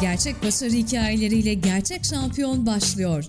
Gerçek başarı hikayeleriyle gerçek şampiyon başlıyor.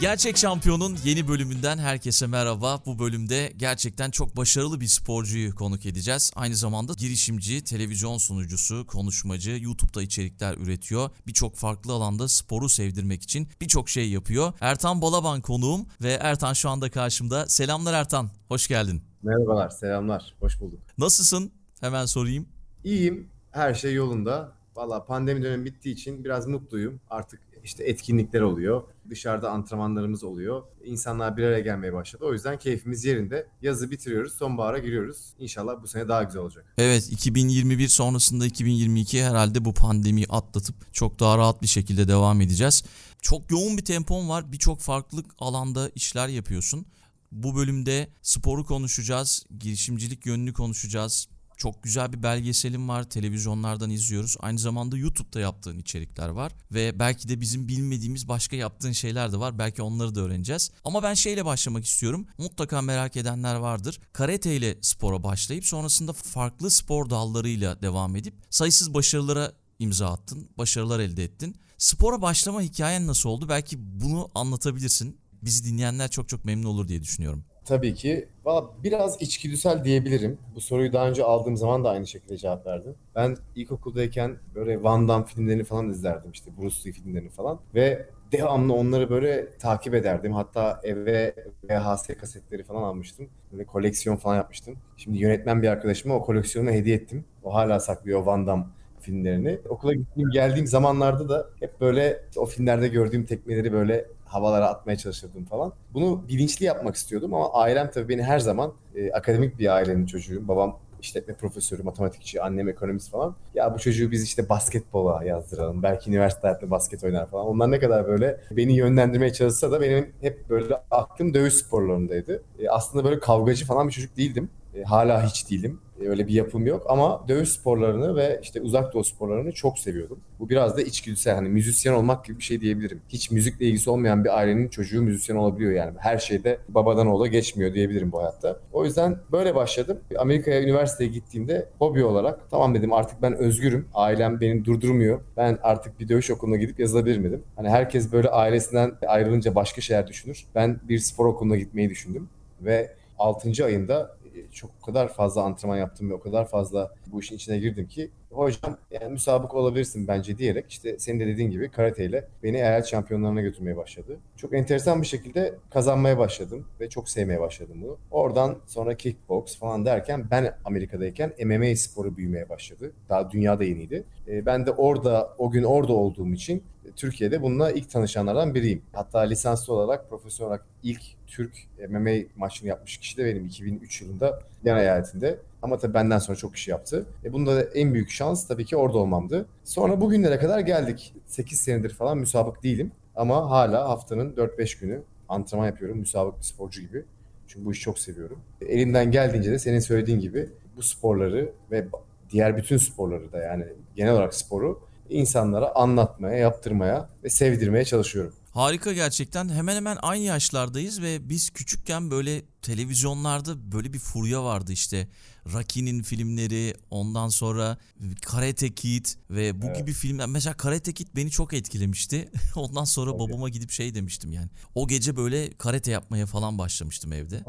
Gerçek Şampiyon'un yeni bölümünden herkese merhaba. Bu bölümde gerçekten çok başarılı bir sporcuyu konuk edeceğiz. Aynı zamanda girişimci, televizyon sunucusu, konuşmacı, YouTube'da içerikler üretiyor. Birçok farklı alanda sporu sevdirmek için birçok şey yapıyor. Ertan Balaban konuğum ve Ertan şu anda karşımda. Selamlar Ertan, hoş geldin. Merhabalar, selamlar. Hoş bulduk. Nasılsın? Hemen sorayım. İyiyim, her şey yolunda. Valla pandemi dönemi bittiği için biraz mutluyum. Artık işte etkinlikler oluyor. Dışarıda antrenmanlarımız oluyor. İnsanlar bir araya gelmeye başladı. O yüzden keyfimiz yerinde. Yazı bitiriyoruz, sonbahara giriyoruz. İnşallah bu sene daha güzel olacak. Evet 2021 sonrasında 2022 herhalde bu pandemiyi atlatıp çok daha rahat bir şekilde devam edeceğiz. Çok yoğun bir tempon var. Birçok farklı alanda işler yapıyorsun. Bu bölümde sporu konuşacağız, girişimcilik yönünü konuşacağız. Çok güzel bir belgeselim var. Televizyonlardan izliyoruz. Aynı zamanda YouTube'da yaptığın içerikler var. Ve belki de bizim bilmediğimiz başka yaptığın şeyler de var. Belki onları da öğreneceğiz. Ama ben şeyle başlamak istiyorum. Mutlaka merak edenler vardır. Karate ile spora başlayıp sonrasında farklı spor dallarıyla devam edip sayısız başarılara imza attın. Başarılar elde ettin. Spora başlama hikayen nasıl oldu? Belki bunu anlatabilirsin. Bizi dinleyenler çok çok memnun olur diye düşünüyorum. Tabii ki. Valla biraz içgüdüsel diyebilirim. Bu soruyu daha önce aldığım zaman da aynı şekilde cevap verdim. Ben ilkokuldayken böyle Van Damme filmlerini falan izlerdim işte Bruce Lee filmlerini falan. Ve devamlı onları böyle takip ederdim. Hatta eve VHS kasetleri falan almıştım. Böyle koleksiyon falan yapmıştım. Şimdi yönetmen bir arkadaşıma o koleksiyonu hediye ettim. O hala saklıyor Van Damme filmlerini. Okula gittiğim geldiğim zamanlarda da hep böyle o filmlerde gördüğüm tekmeleri böyle havalara atmaya çalışırdım falan. Bunu bilinçli yapmak istiyordum ama ailem tabii beni her zaman e, akademik bir ailenin çocuğuyum. Babam işletme profesörü, matematikçi, annem ekonomist falan. Ya bu çocuğu biz işte basketbola yazdıralım. Belki üniversite hayatında basket oynar falan. Onlar ne kadar böyle beni yönlendirmeye çalışsa da benim hep böyle aklım dövüş sporlarındaydı. E, aslında böyle kavgacı falan bir çocuk değildim. E, hala hiç değilim. E, öyle bir yapım yok ama dövüş sporlarını ve işte uzak doğu sporlarını çok seviyordum. Bu biraz da içgüdüsel hani müzisyen olmak gibi bir şey diyebilirim. Hiç müzikle ilgisi olmayan bir ailenin çocuğu müzisyen olabiliyor yani. Her şeyde babadan oğula geçmiyor diyebilirim bu hayatta. O yüzden böyle başladım. Amerika'ya üniversiteye gittiğimde hobi olarak tamam dedim artık ben özgürüm. Ailem beni durdurmuyor. Ben artık bir dövüş okuluna gidip yazılabilir dedim. Hani herkes böyle ailesinden ayrılınca başka şeyler düşünür. Ben bir spor okuluna gitmeyi düşündüm ve 6. ayında çok o kadar fazla antrenman yaptım ve o kadar fazla bu işin içine girdim ki hocam yani müsabık olabilirsin bence diyerek işte senin de dediğin gibi karate ile beni eyalet şampiyonlarına götürmeye başladı. Çok enteresan bir şekilde kazanmaya başladım ve çok sevmeye başladım bunu. Oradan sonra kickbox falan derken ben Amerika'dayken MMA sporu büyümeye başladı. Daha dünyada yeniydi. Ben de orada o gün orada olduğum için Türkiye'de bununla ilk tanışanlardan biriyim. Hatta lisanslı olarak, profesyonel olarak ilk Türk MMA maçını yapmış kişi de benim 2003 yılında Yan eyaletinde. Ama tabii benden sonra çok kişi yaptı. E bunda da en büyük şans tabii ki orada olmamdı. Sonra bugünlere kadar geldik. 8 senedir falan müsabık değilim. Ama hala haftanın 4-5 günü antrenman yapıyorum. Müsabık bir sporcu gibi. Çünkü bu işi çok seviyorum. E, elimden geldiğince de senin söylediğin gibi bu sporları ve diğer bütün sporları da yani genel olarak sporu insanlara anlatmaya, yaptırmaya ve sevdirmeye çalışıyorum. Harika gerçekten. Hemen hemen aynı yaşlardayız ve biz küçükken böyle televizyonlarda böyle bir furya vardı işte. Rocky'nin filmleri, ondan sonra Karate Kid ve bu evet. gibi filmler. Mesela Karate Kid beni çok etkilemişti. ondan sonra babama gidip şey demiştim yani. O gece böyle karate yapmaya falan başlamıştım evde.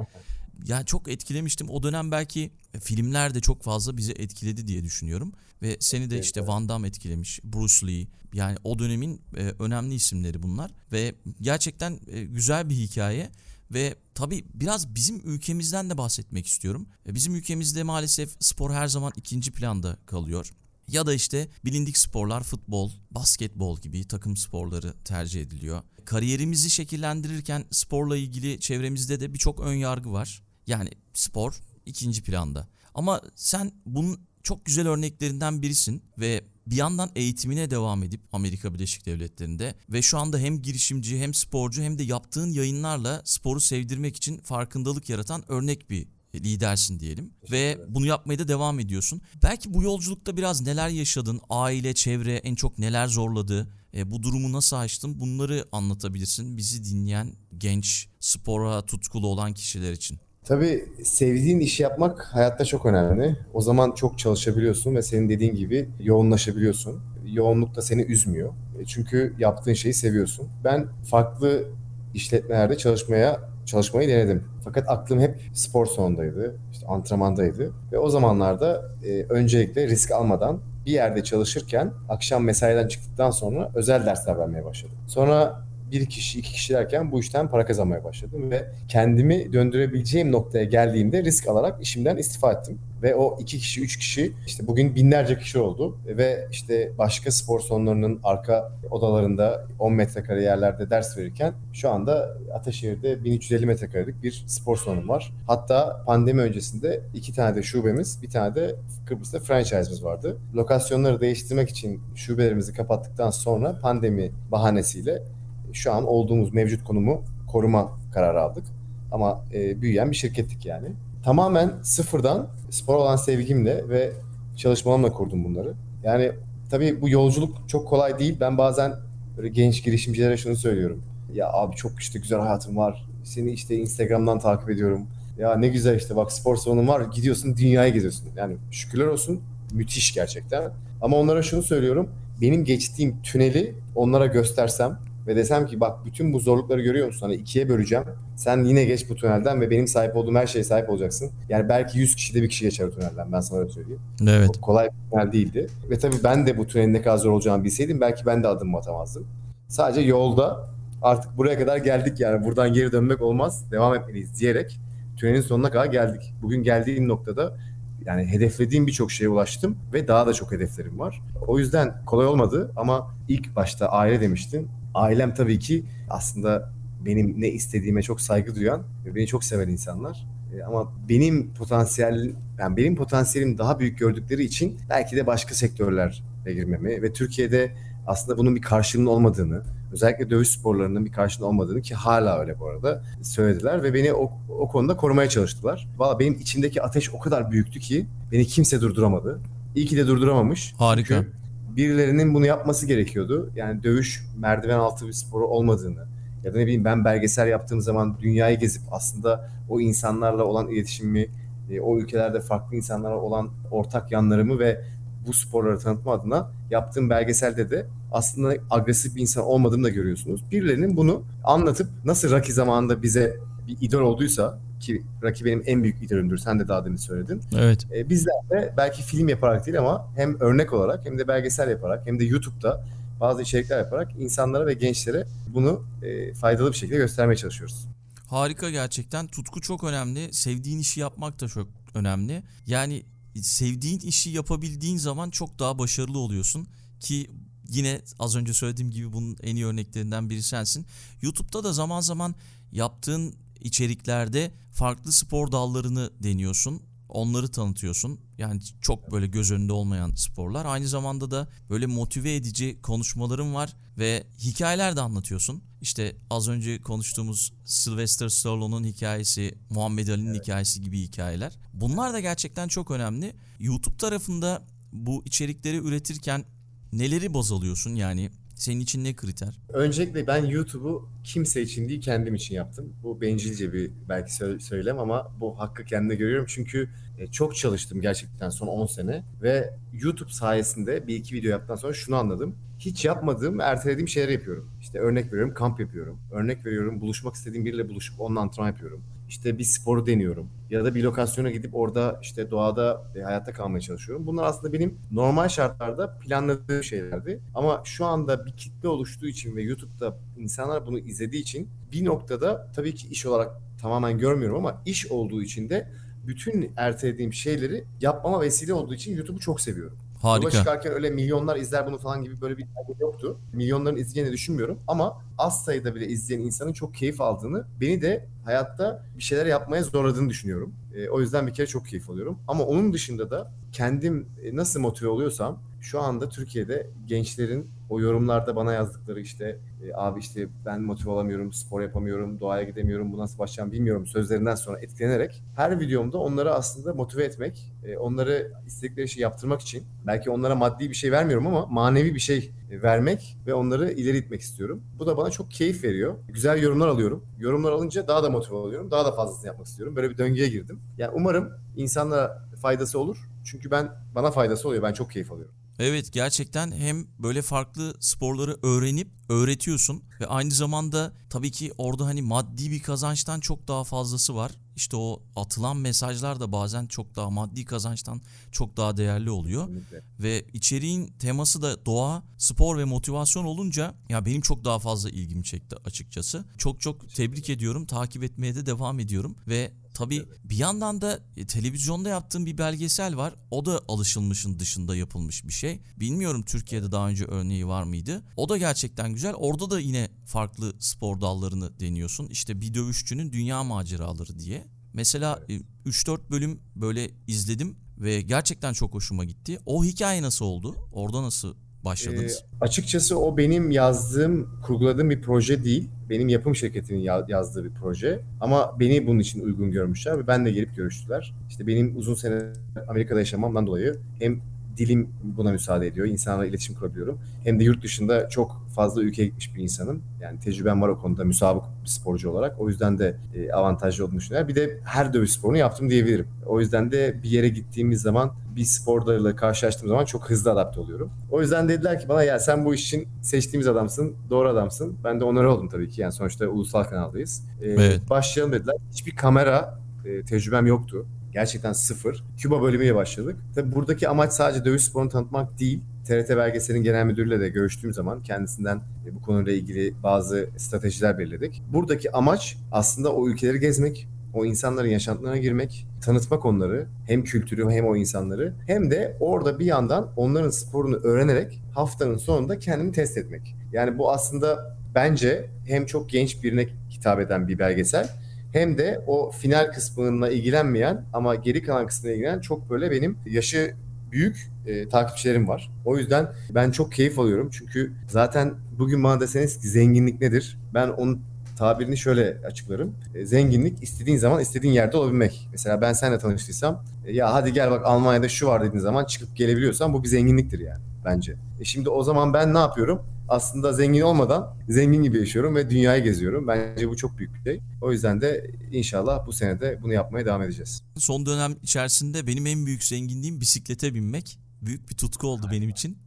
Yani çok etkilemiştim. O dönem belki filmler de çok fazla bizi etkiledi diye düşünüyorum. Ve seni de işte Van Damme etkilemiş, Bruce Lee. Yani o dönemin e, önemli isimleri bunlar. Ve gerçekten e, güzel bir hikaye. Ve tabii biraz bizim ülkemizden de bahsetmek istiyorum. E, bizim ülkemizde maalesef spor her zaman ikinci planda kalıyor. Ya da işte bilindik sporlar futbol, basketbol gibi takım sporları tercih ediliyor. Kariyerimizi şekillendirirken sporla ilgili çevremizde de birçok ön yargı var. Yani spor ikinci planda. Ama sen bunun çok güzel örneklerinden birisin ve bir yandan eğitimine devam edip Amerika Birleşik Devletleri'nde ve şu anda hem girişimci hem sporcu hem de yaptığın yayınlarla sporu sevdirmek için farkındalık yaratan örnek bir lidersin diyelim ve bunu yapmaya da devam ediyorsun. Belki bu yolculukta biraz neler yaşadın, aile, çevre en çok neler zorladı E, bu durumu nasıl aştın? Bunları anlatabilirsin bizi dinleyen genç, spora tutkulu olan kişiler için. Tabii sevdiğin işi yapmak hayatta çok önemli. O zaman çok çalışabiliyorsun ve senin dediğin gibi yoğunlaşabiliyorsun. Yoğunluk da seni üzmüyor. E, Çünkü yaptığın şeyi seviyorsun. Ben farklı işletmelerde çalışmaya çalışmayı denedim. Fakat aklım hep spor salonundaydı, işte antrenmandaydı. Ve o zamanlarda e, öncelikle risk almadan bir yerde çalışırken akşam mesaiden çıktıktan sonra özel dersler vermeye başladım. Sonra bir kişi, iki kişi derken bu işten para kazanmaya başladım ve kendimi döndürebileceğim noktaya geldiğimde risk alarak işimden istifa ettim. Ve o iki kişi, üç kişi işte bugün binlerce kişi oldu ve işte başka spor salonlarının arka odalarında 10 metrekare yerlerde ders verirken şu anda Ataşehir'de 1350 metrekarelik bir spor salonum var. Hatta pandemi öncesinde iki tane de şubemiz, bir tane de Kıbrıs'ta franchise'miz vardı. Lokasyonları değiştirmek için şubelerimizi kapattıktan sonra pandemi bahanesiyle şu an olduğumuz mevcut konumu koruma kararı aldık. Ama e, büyüyen bir şirkettik yani. Tamamen sıfırdan spor olan sevgimle ve çalışmalarımla kurdum bunları. Yani tabii bu yolculuk çok kolay değil. Ben bazen böyle genç girişimcilere şunu söylüyorum. Ya abi çok işte güzel hayatım var. Seni işte Instagram'dan takip ediyorum. Ya ne güzel işte bak spor salonun var. Gidiyorsun dünyayı geziyorsun. Yani şükürler olsun müthiş gerçekten. Ama onlara şunu söylüyorum. Benim geçtiğim tüneli onlara göstersem ve desem ki bak bütün bu zorlukları görüyor musun? Hani ikiye böleceğim. Sen yine geç bu tünelden ve benim sahip olduğum her şeye sahip olacaksın. Yani belki 100 kişide bir kişi geçer o tünelden ben sana öyle söyleyeyim. Evet. Çok kolay bir tünel değildi. Ve tabii ben de bu tünelin ne kadar zor olacağını bilseydim belki ben de adımımı atamazdım. Sadece yolda artık buraya kadar geldik yani buradan geri dönmek olmaz. Devam etmeliyiz diyerek tünelin sonuna kadar geldik. Bugün geldiğim noktada yani hedeflediğim birçok şeye ulaştım ve daha da çok hedeflerim var. O yüzden kolay olmadı ama ilk başta aile demiştin. Ailem tabii ki aslında benim ne istediğime çok saygı duyan ve beni çok seven insanlar. E, Ama benim potansiyel, yani benim potansiyelim daha büyük gördükleri için belki de başka sektörlere girmemi ve Türkiye'de aslında bunun bir karşılığının olmadığını, özellikle dövüş sporlarının bir karşılığı olmadığını ki hala öyle bu arada söylediler ve beni o, o konuda korumaya çalıştılar. Valla benim içimdeki ateş o kadar büyüktü ki beni kimse durduramadı. İyi ki de durduramamış. Harika. Çünkü birilerinin bunu yapması gerekiyordu. Yani dövüş merdiven altı bir sporu olmadığını ya da ne bileyim ben belgesel yaptığım zaman dünyayı gezip aslında o insanlarla olan iletişimimi, e, o ülkelerde farklı insanlarla olan ortak yanlarımı ve bu sporları tanıtma adına yaptığım belgeselde de aslında agresif bir insan olmadığımı da görüyorsunuz. Birilerinin bunu anlatıp nasıl Rocky zamanında bize bir idol olduysa ki Rocky benim en büyük idolümdür. Sen de daha demin söyledin. Evet. E, bizler de belki film yaparak değil ama hem örnek olarak hem de belgesel yaparak hem de YouTube'da bazı içerikler yaparak insanlara ve gençlere bunu e, faydalı bir şekilde göstermeye çalışıyoruz. Harika gerçekten. Tutku çok önemli. Sevdiğin işi yapmak da çok önemli. Yani sevdiğin işi yapabildiğin zaman çok daha başarılı oluyorsun ki yine az önce söylediğim gibi bunun en iyi örneklerinden biri sensin. YouTube'da da zaman zaman yaptığın içeriklerde farklı spor dallarını deniyorsun. Onları tanıtıyorsun. Yani çok böyle göz önünde olmayan sporlar. Aynı zamanda da böyle motive edici konuşmaların var ve hikayeler de anlatıyorsun. İşte az önce konuştuğumuz Sylvester Stallone'un hikayesi, Muhammed Ali'nin hikayesi gibi hikayeler. Bunlar da gerçekten çok önemli. YouTube tarafında bu içerikleri üretirken neleri baz alıyorsun? Yani senin için ne kriter? Öncelikle ben YouTube'u kimse için değil kendim için yaptım. Bu bencilce bir belki sö- söylem ama bu hakkı kendime görüyorum. Çünkü e, çok çalıştım gerçekten son 10 sene ve YouTube sayesinde bir iki video yaptıktan sonra şunu anladım. Hiç yapmadığım, ertelediğim şeyler yapıyorum. İşte örnek veriyorum kamp yapıyorum. Örnek veriyorum buluşmak istediğim biriyle buluşup onunla antrenman yapıyorum. İşte bir sporu deniyorum. Ya da bir lokasyona gidip orada işte doğada e, hayatta kalmaya çalışıyorum. Bunlar aslında benim normal şartlarda planladığım şeylerdi. Ama şu anda bir kitle oluştuğu için ve YouTube'da insanlar bunu izlediği için bir noktada tabii ki iş olarak tamamen görmüyorum ama iş olduğu için de bütün ertelediğim şeyleri yapmama vesile olduğu için YouTube'u çok seviyorum. Yola Harika. çıkarken öyle milyonlar izler bunu falan gibi böyle bir derdi yoktu. Milyonların izleyeceğini düşünmüyorum ama az sayıda bile izleyen insanın çok keyif aldığını, beni de hayatta bir şeyler yapmaya zorladığını düşünüyorum. E, o yüzden bir kere çok keyif alıyorum. Ama onun dışında da kendim e, nasıl motive oluyorsam şu anda Türkiye'de gençlerin O yorumlarda bana yazdıkları işte e, abi işte ben motive olamıyorum, spor yapamıyorum, doğaya gidemiyorum, bu nasıl başlayacağım bilmiyorum sözlerinden sonra etkilenerek her videomda onları aslında motive etmek, e, onları istedikleri şeyi yaptırmak için belki onlara maddi bir şey vermiyorum ama manevi bir şey vermek ve onları ileri itmek istiyorum. Bu da bana çok keyif veriyor. Güzel yorumlar alıyorum. Yorumlar alınca daha da motive oluyorum. Daha da fazlasını yapmak istiyorum. Böyle bir döngüye girdim. Yani umarım insanlara faydası olur. Çünkü ben bana faydası oluyor. Ben çok keyif alıyorum. Evet gerçekten hem böyle farklı sporları öğrenip öğretiyorsun ve aynı zamanda tabii ki orada hani maddi bir kazançtan çok daha fazlası var. İşte o atılan mesajlar da bazen çok daha maddi kazançtan çok daha değerli oluyor. Kesinlikle. Ve içeriğin teması da doğa, spor ve motivasyon olunca ya benim çok daha fazla ilgimi çekti açıkçası. Çok çok tebrik ediyorum. Takip etmeye de devam ediyorum ve tabii bir yandan da e, televizyonda yaptığım bir belgesel var. O da alışılmışın dışında yapılmış bir şey. Bilmiyorum Türkiye'de daha önce örneği var mıydı? O da gerçekten güzel. Orada da yine farklı spor dallarını deniyorsun. İşte bir dövüşçünün dünya maceraları diye. Mesela e, 3-4 bölüm böyle izledim ve gerçekten çok hoşuma gitti. O hikaye nasıl oldu? Orada nasıl başladınız? Ee, açıkçası o benim yazdığım, kurguladığım bir proje değil. Benim yapım şirketinin ya- yazdığı bir proje. Ama beni bunun için uygun görmüşler ve ben de gelip görüştüler. İşte benim uzun sene Amerika'da yaşamamdan dolayı hem dilim buna müsaade ediyor. İnsanlarla iletişim kurabiliyorum. Hem de yurt dışında çok fazla ülkeye gitmiş bir insanım. Yani tecrübem var o konuda müsabık bir sporcu olarak. O yüzden de e, avantajlı olduğunu düşünüyorlar. Bir de her dövüş sporunu yaptım diyebilirim. O yüzden de bir yere gittiğimiz zaman bir spor dalıyla karşılaştığım zaman çok hızlı adapte oluyorum. O yüzden dediler ki bana ya sen bu iş için seçtiğimiz adamsın, doğru adamsın. Ben de onore oldum tabii ki. Yani sonuçta ulusal kanaldayız. E, Evet. Başlayalım dediler. Hiçbir kamera e, tecrübem yoktu. Gerçekten sıfır. Küba bölümüyle başladık. Tabii buradaki amaç sadece dövüş sporunu tanıtmak değil. TRT Belgesel'in genel müdürüyle de görüştüğüm zaman kendisinden e, bu konuyla ilgili bazı stratejiler belirledik. Buradaki amaç aslında o ülkeleri gezmek, o insanların yaşantılarına girmek, tanıtmak onları, hem kültürü hem o insanları, hem de orada bir yandan onların sporunu öğrenerek haftanın sonunda kendimi test etmek. Yani bu aslında bence hem çok genç birine hitap eden bir belgesel, hem de o final kısmına ilgilenmeyen ama geri kalan kısmına ilgilenen çok böyle benim yaşı büyük e, takipçilerim var. O yüzden ben çok keyif alıyorum. Çünkü zaten bugün bana deseniz ki zenginlik nedir? Ben onun tabirini şöyle açıklarım. E, zenginlik istediğin zaman istediğin yerde olabilmek. Mesela ben seninle tanıştıysam e, ya hadi gel bak Almanya'da şu var dediğin zaman çıkıp gelebiliyorsan bu bir zenginliktir yani bence. E şimdi o zaman ben ne yapıyorum? Aslında zengin olmadan zengin gibi yaşıyorum ve dünyayı geziyorum. Bence bu çok büyük bir şey. O yüzden de inşallah bu sene de bunu yapmaya devam edeceğiz. Son dönem içerisinde benim en büyük zenginliğim bisiklete binmek. Büyük bir tutku oldu benim için.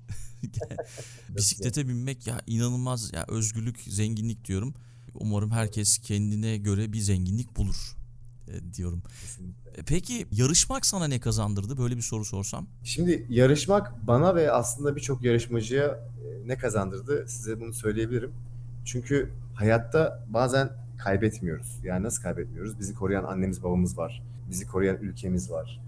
Bisiklete binmek ya inanılmaz ya özgürlük, zenginlik diyorum. Umarım herkes kendine göre bir zenginlik bulur diyorum. Kesinlikle. E, Peki yarışmak sana ne kazandırdı? Böyle bir soru sorsam. Şimdi yarışmak bana ve aslında birçok yarışmacıya e, ne kazandırdı size bunu söyleyebilirim. Çünkü hayatta bazen kaybetmiyoruz. Yani nasıl kaybetmiyoruz? Bizi koruyan annemiz babamız var. Bizi koruyan ülkemiz var.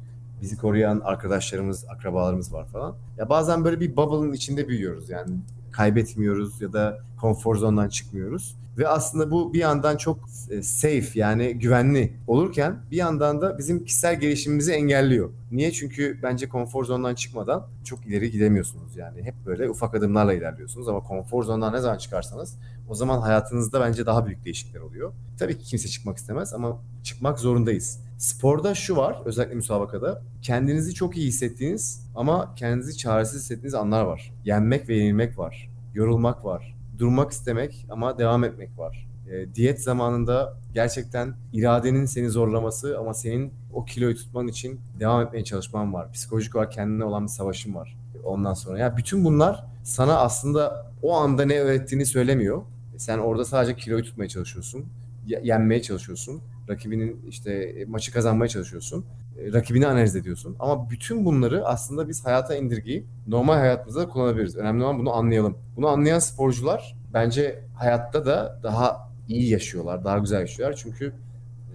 Bizi koruyan arkadaşlarımız, akrabalarımız var falan. Ya bazen böyle bir bubble'ın içinde büyüyoruz. Yani kaybetmiyoruz ya da konfor zondan çıkmıyoruz. Ve aslında bu bir yandan çok e, safe yani güvenli olurken bir yandan da bizim kişisel gelişimimizi engelliyor. Niye? Çünkü bence konfor zondan çıkmadan çok ileri gidemiyorsunuz yani. Hep böyle ufak adımlarla ilerliyorsunuz ama konfor zondan ne zaman çıkarsanız o zaman hayatınızda bence daha büyük değişiklikler oluyor. Tabii ki kimse çıkmak istemez ama çıkmak zorundayız. Sporda şu var özellikle müsabakada kendinizi çok iyi hissettiğiniz ama kendinizi çaresiz hissettiğiniz anlar var. Yenmek ve yenilmek var. Yorulmak var. Durmak istemek ama devam etmek var. E, diyet zamanında gerçekten iradenin seni zorlaması ama senin o kiloyu tutman için devam etmeye çalışman var. Psikolojik olarak kendine olan bir savaşın var. Ondan sonra ya bütün bunlar sana aslında o anda ne öğrettiğini söylemiyor. Sen orada sadece kiloyu tutmaya çalışıyorsun. ye- Yenmeye çalışıyorsun. Rakibinin işte e, maçı kazanmaya çalışıyorsun. E, Rakibini analiz ediyorsun. Ama bütün bunları aslında biz hayata indirgeyip normal hayatımızda da kullanabiliriz. Önemli olan bunu anlayalım. Bunu anlayan sporcular bence hayatta da daha iyi yaşıyorlar, daha güzel yaşıyorlar. Çünkü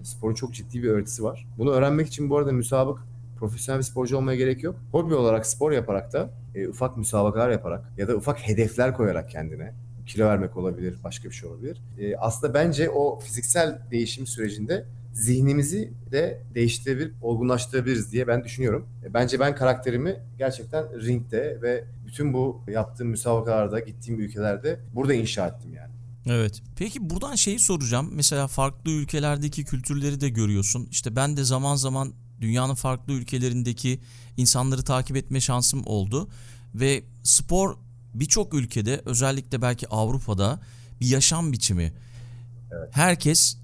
e, sporun çok ciddi bir öğretisi var. Bunu öğrenmek için bu arada müsabık profesyonel bir sporcu olmaya gerek yok. Hobi olarak spor yaparak da e, ufak müsabakalar yaparak ya da ufak hedefler koyarak kendine kilo vermek olabilir, başka bir şey olabilir. E, aslında bence o fiziksel değişim sürecinde zihnimizi de değiştirebilir, olgunlaştırabiliriz diye ben düşünüyorum. E, bence ben karakterimi gerçekten ringde ve bütün bu yaptığım müsabakalarda, gittiğim ülkelerde burada inşa ettim yani. Evet. Peki buradan şeyi soracağım. Mesela farklı ülkelerdeki kültürleri de görüyorsun. İşte ben de zaman zaman dünyanın farklı ülkelerindeki insanları takip etme şansım oldu. Ve spor birçok ülkede özellikle belki Avrupa'da bir yaşam biçimi. Herkes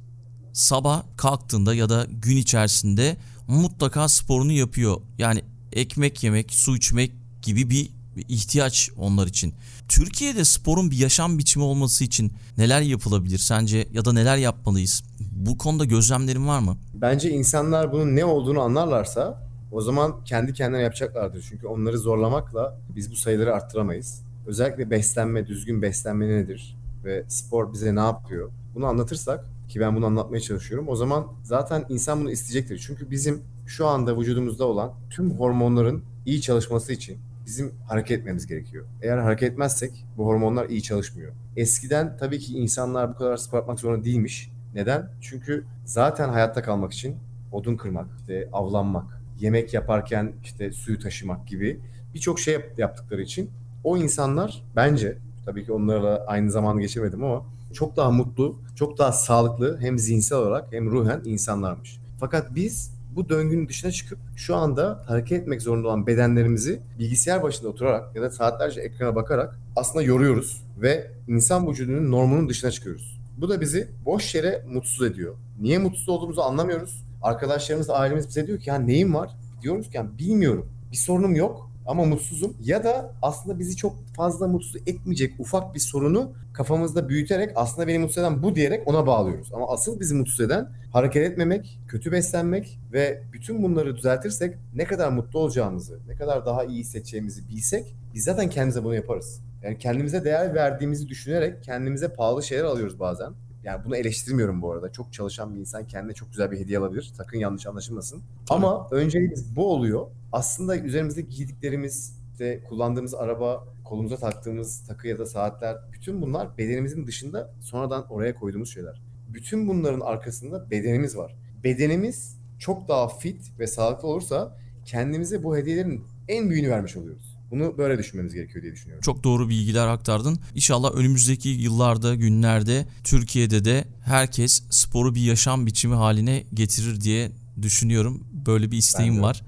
sabah kalktığında ya da gün içerisinde mutlaka sporunu yapıyor. Yani ekmek yemek, su içmek gibi bir ihtiyaç onlar için. Türkiye'de sporun bir yaşam biçimi olması için neler yapılabilir sence ya da neler yapmalıyız? Bu konuda gözlemlerin var mı? Bence insanlar bunun ne olduğunu anlarlarsa o zaman kendi kendine yapacaklardır. Çünkü onları zorlamakla biz bu sayıları arttıramayız. Özellikle beslenme, düzgün beslenme nedir ve spor bize ne yapıyor? Bunu anlatırsak ki ben bunu anlatmaya çalışıyorum. O zaman zaten insan bunu isteyecektir. Çünkü bizim şu anda vücudumuzda olan tüm hormonların iyi çalışması için bizim hareket etmemiz gerekiyor. Eğer hareket etmezsek bu hormonlar iyi çalışmıyor. Eskiden tabii ki insanlar bu kadar spor yapmak zorunda değilmiş. Neden? Çünkü zaten hayatta kalmak için odun kırmak, işte avlanmak, yemek yaparken işte suyu taşımak gibi birçok şey yap- yaptıkları için o insanlar bence tabii ki onlarla aynı zamanı geçirmedim ama çok daha mutlu, çok daha sağlıklı hem zihinsel olarak hem ruhen insanlarmış. Fakat biz bu döngünün dışına çıkıp şu anda hareket etmek zorunda olan bedenlerimizi bilgisayar başında oturarak ya da saatlerce ekrana bakarak aslında yoruyoruz ve insan vücudunun normunun dışına çıkıyoruz. Bu da bizi boş yere mutsuz ediyor. Niye mutsuz olduğumuzu anlamıyoruz. Arkadaşlarımız, ailemiz bize diyor ki ya neyin var? Diyoruz ki yani bilmiyorum. Bir sorunum yok ama mutsuzum. Ya da aslında bizi çok fazla mutsuz etmeyecek ufak bir sorunu kafamızda büyüterek aslında beni mutsuz eden bu diyerek ona bağlıyoruz. Ama asıl bizi mutsuz eden hareket etmemek, kötü beslenmek ve bütün bunları düzeltirsek ne kadar mutlu olacağımızı, ne kadar daha iyi hissedeceğimizi bilsek biz zaten kendimize bunu yaparız. Yani kendimize değer verdiğimizi düşünerek kendimize pahalı şeyler alıyoruz bazen. Yani bunu eleştirmiyorum bu arada. Çok çalışan bir insan kendine çok güzel bir hediye alabilir. Sakın yanlış anlaşılmasın. Ama önceliğimiz bu oluyor. Aslında üzerimizde giydiklerimiz, işte kullandığımız araba, kolumuza taktığımız takı ya da saatler bütün bunlar bedenimizin dışında sonradan oraya koyduğumuz şeyler. Bütün bunların arkasında bedenimiz var. Bedenimiz çok daha fit ve sağlıklı olursa kendimize bu hediyelerin en büyüğünü vermiş oluyoruz. Bunu böyle düşünmemiz gerekiyor diye düşünüyorum. Çok doğru bilgiler aktardın. İnşallah önümüzdeki yıllarda, günlerde Türkiye'de de herkes sporu bir yaşam biçimi haline getirir diye düşünüyorum. Böyle bir isteğim var.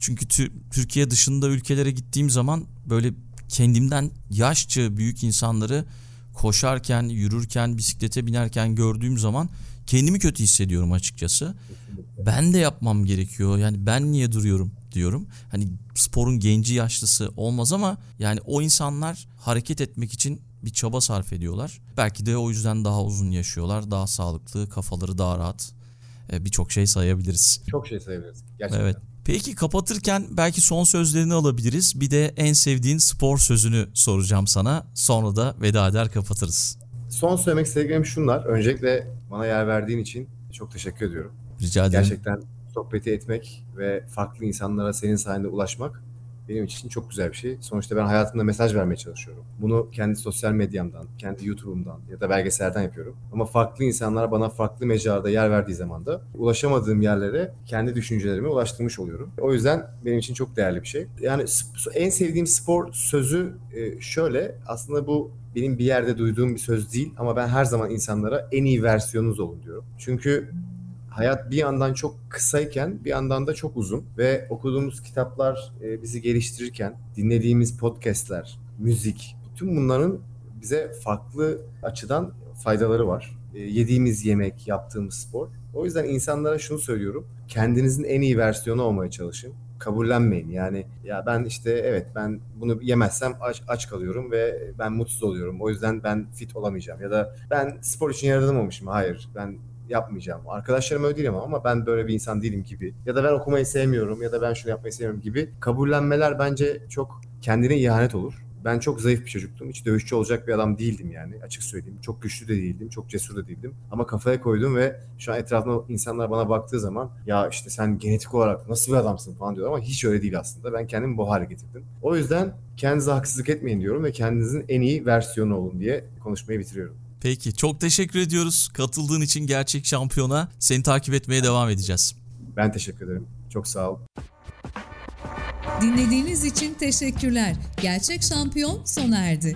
Çünkü tü- Türkiye dışında ülkelere gittiğim zaman böyle kendimden yaşça büyük insanları koşarken, yürürken, bisiklete binerken gördüğüm zaman kendimi kötü hissediyorum açıkçası. Ben de yapmam gerekiyor. Yani ben niye duruyorum diyorum. Hani sporun genci yaşlısı olmaz ama yani o insanlar hareket etmek için bir çaba sarf ediyorlar. Belki de o yüzden daha uzun yaşıyorlar, daha sağlıklı, kafaları daha rahat. Ee, Birçok şey sayabiliriz. Çok şey sayabiliriz. Gerçekten. Evet. Peki kapatırken belki son sözlerini alabiliriz. Bir de en sevdiğin spor sözünü soracağım sana. Sonra da veda eder kapatırız. Son söylemek istediklerim şunlar. Öncelikle bana yer verdiğin için çok teşekkür ediyorum. Rica ederim. Gerçekten sohbeti etmek ve farklı insanlara senin sayende ulaşmak benim için çok güzel bir şey. Sonuçta ben hayatımda mesaj vermeye çalışıyorum. Bunu kendi sosyal medyamdan, kendi YouTube'umdan ya da belgeselden yapıyorum. Ama farklı insanlar bana farklı mecrada yer verdiği zaman da ulaşamadığım yerlere kendi düşüncelerimi ulaştırmış oluyorum. O yüzden benim için çok değerli bir şey. Yani en sevdiğim spor sözü e, şöyle. Aslında bu benim bir yerde duyduğum bir söz değil ama ben her zaman insanlara en iyi versiyonunuz olun diyorum. Çünkü hayat bir yandan çok kısayken bir yandan da çok uzun ve okuduğumuz kitaplar e, bizi geliştirirken dinlediğimiz podcastler, müzik bütün bunların bize farklı açıdan faydaları var. E, yediğimiz yemek, yaptığımız spor. O yüzden insanlara şunu söylüyorum. Kendinizin en iyi versiyonu olmaya çalışın. Kabullenmeyin. Yani ya ben işte evet ben bunu yemezsem aç, aç kalıyorum ve ben mutsuz oluyorum. O yüzden ben fit olamayacağım. Ya da ben spor için yaratılmamışım. Hayır ben yapmayacağım. Arkadaşlarım öyle değil ama ben böyle bir insan değilim gibi. Ya da ben okumayı sevmiyorum ya da ben şunu yapmayı sevmiyorum gibi. Kabullenmeler bence çok kendine ihanet olur. Ben çok zayıf bir çocuktum. Hiç dövüşçü olacak bir adam değildim yani. Açık söyleyeyim. Çok güçlü de değildim. Çok cesur da değildim. Ama kafaya koydum ve şu an etrafımda insanlar bana baktığı zaman ya işte sen genetik olarak nasıl bir adamsın falan diyorlar ama hiç öyle değil aslında. Ben kendimi bu hale getirdim. O yüzden kendinize haksızlık etmeyin diyorum ve kendinizin en iyi versiyonu olun diye konuşmayı bitiriyorum. Peki çok teşekkür ediyoruz katıldığın için gerçek şampiyona. Seni takip etmeye devam edeceğiz. Ben teşekkür ederim. Çok sağ ol. Dinlediğiniz için teşekkürler. Gerçek şampiyon sona erdi.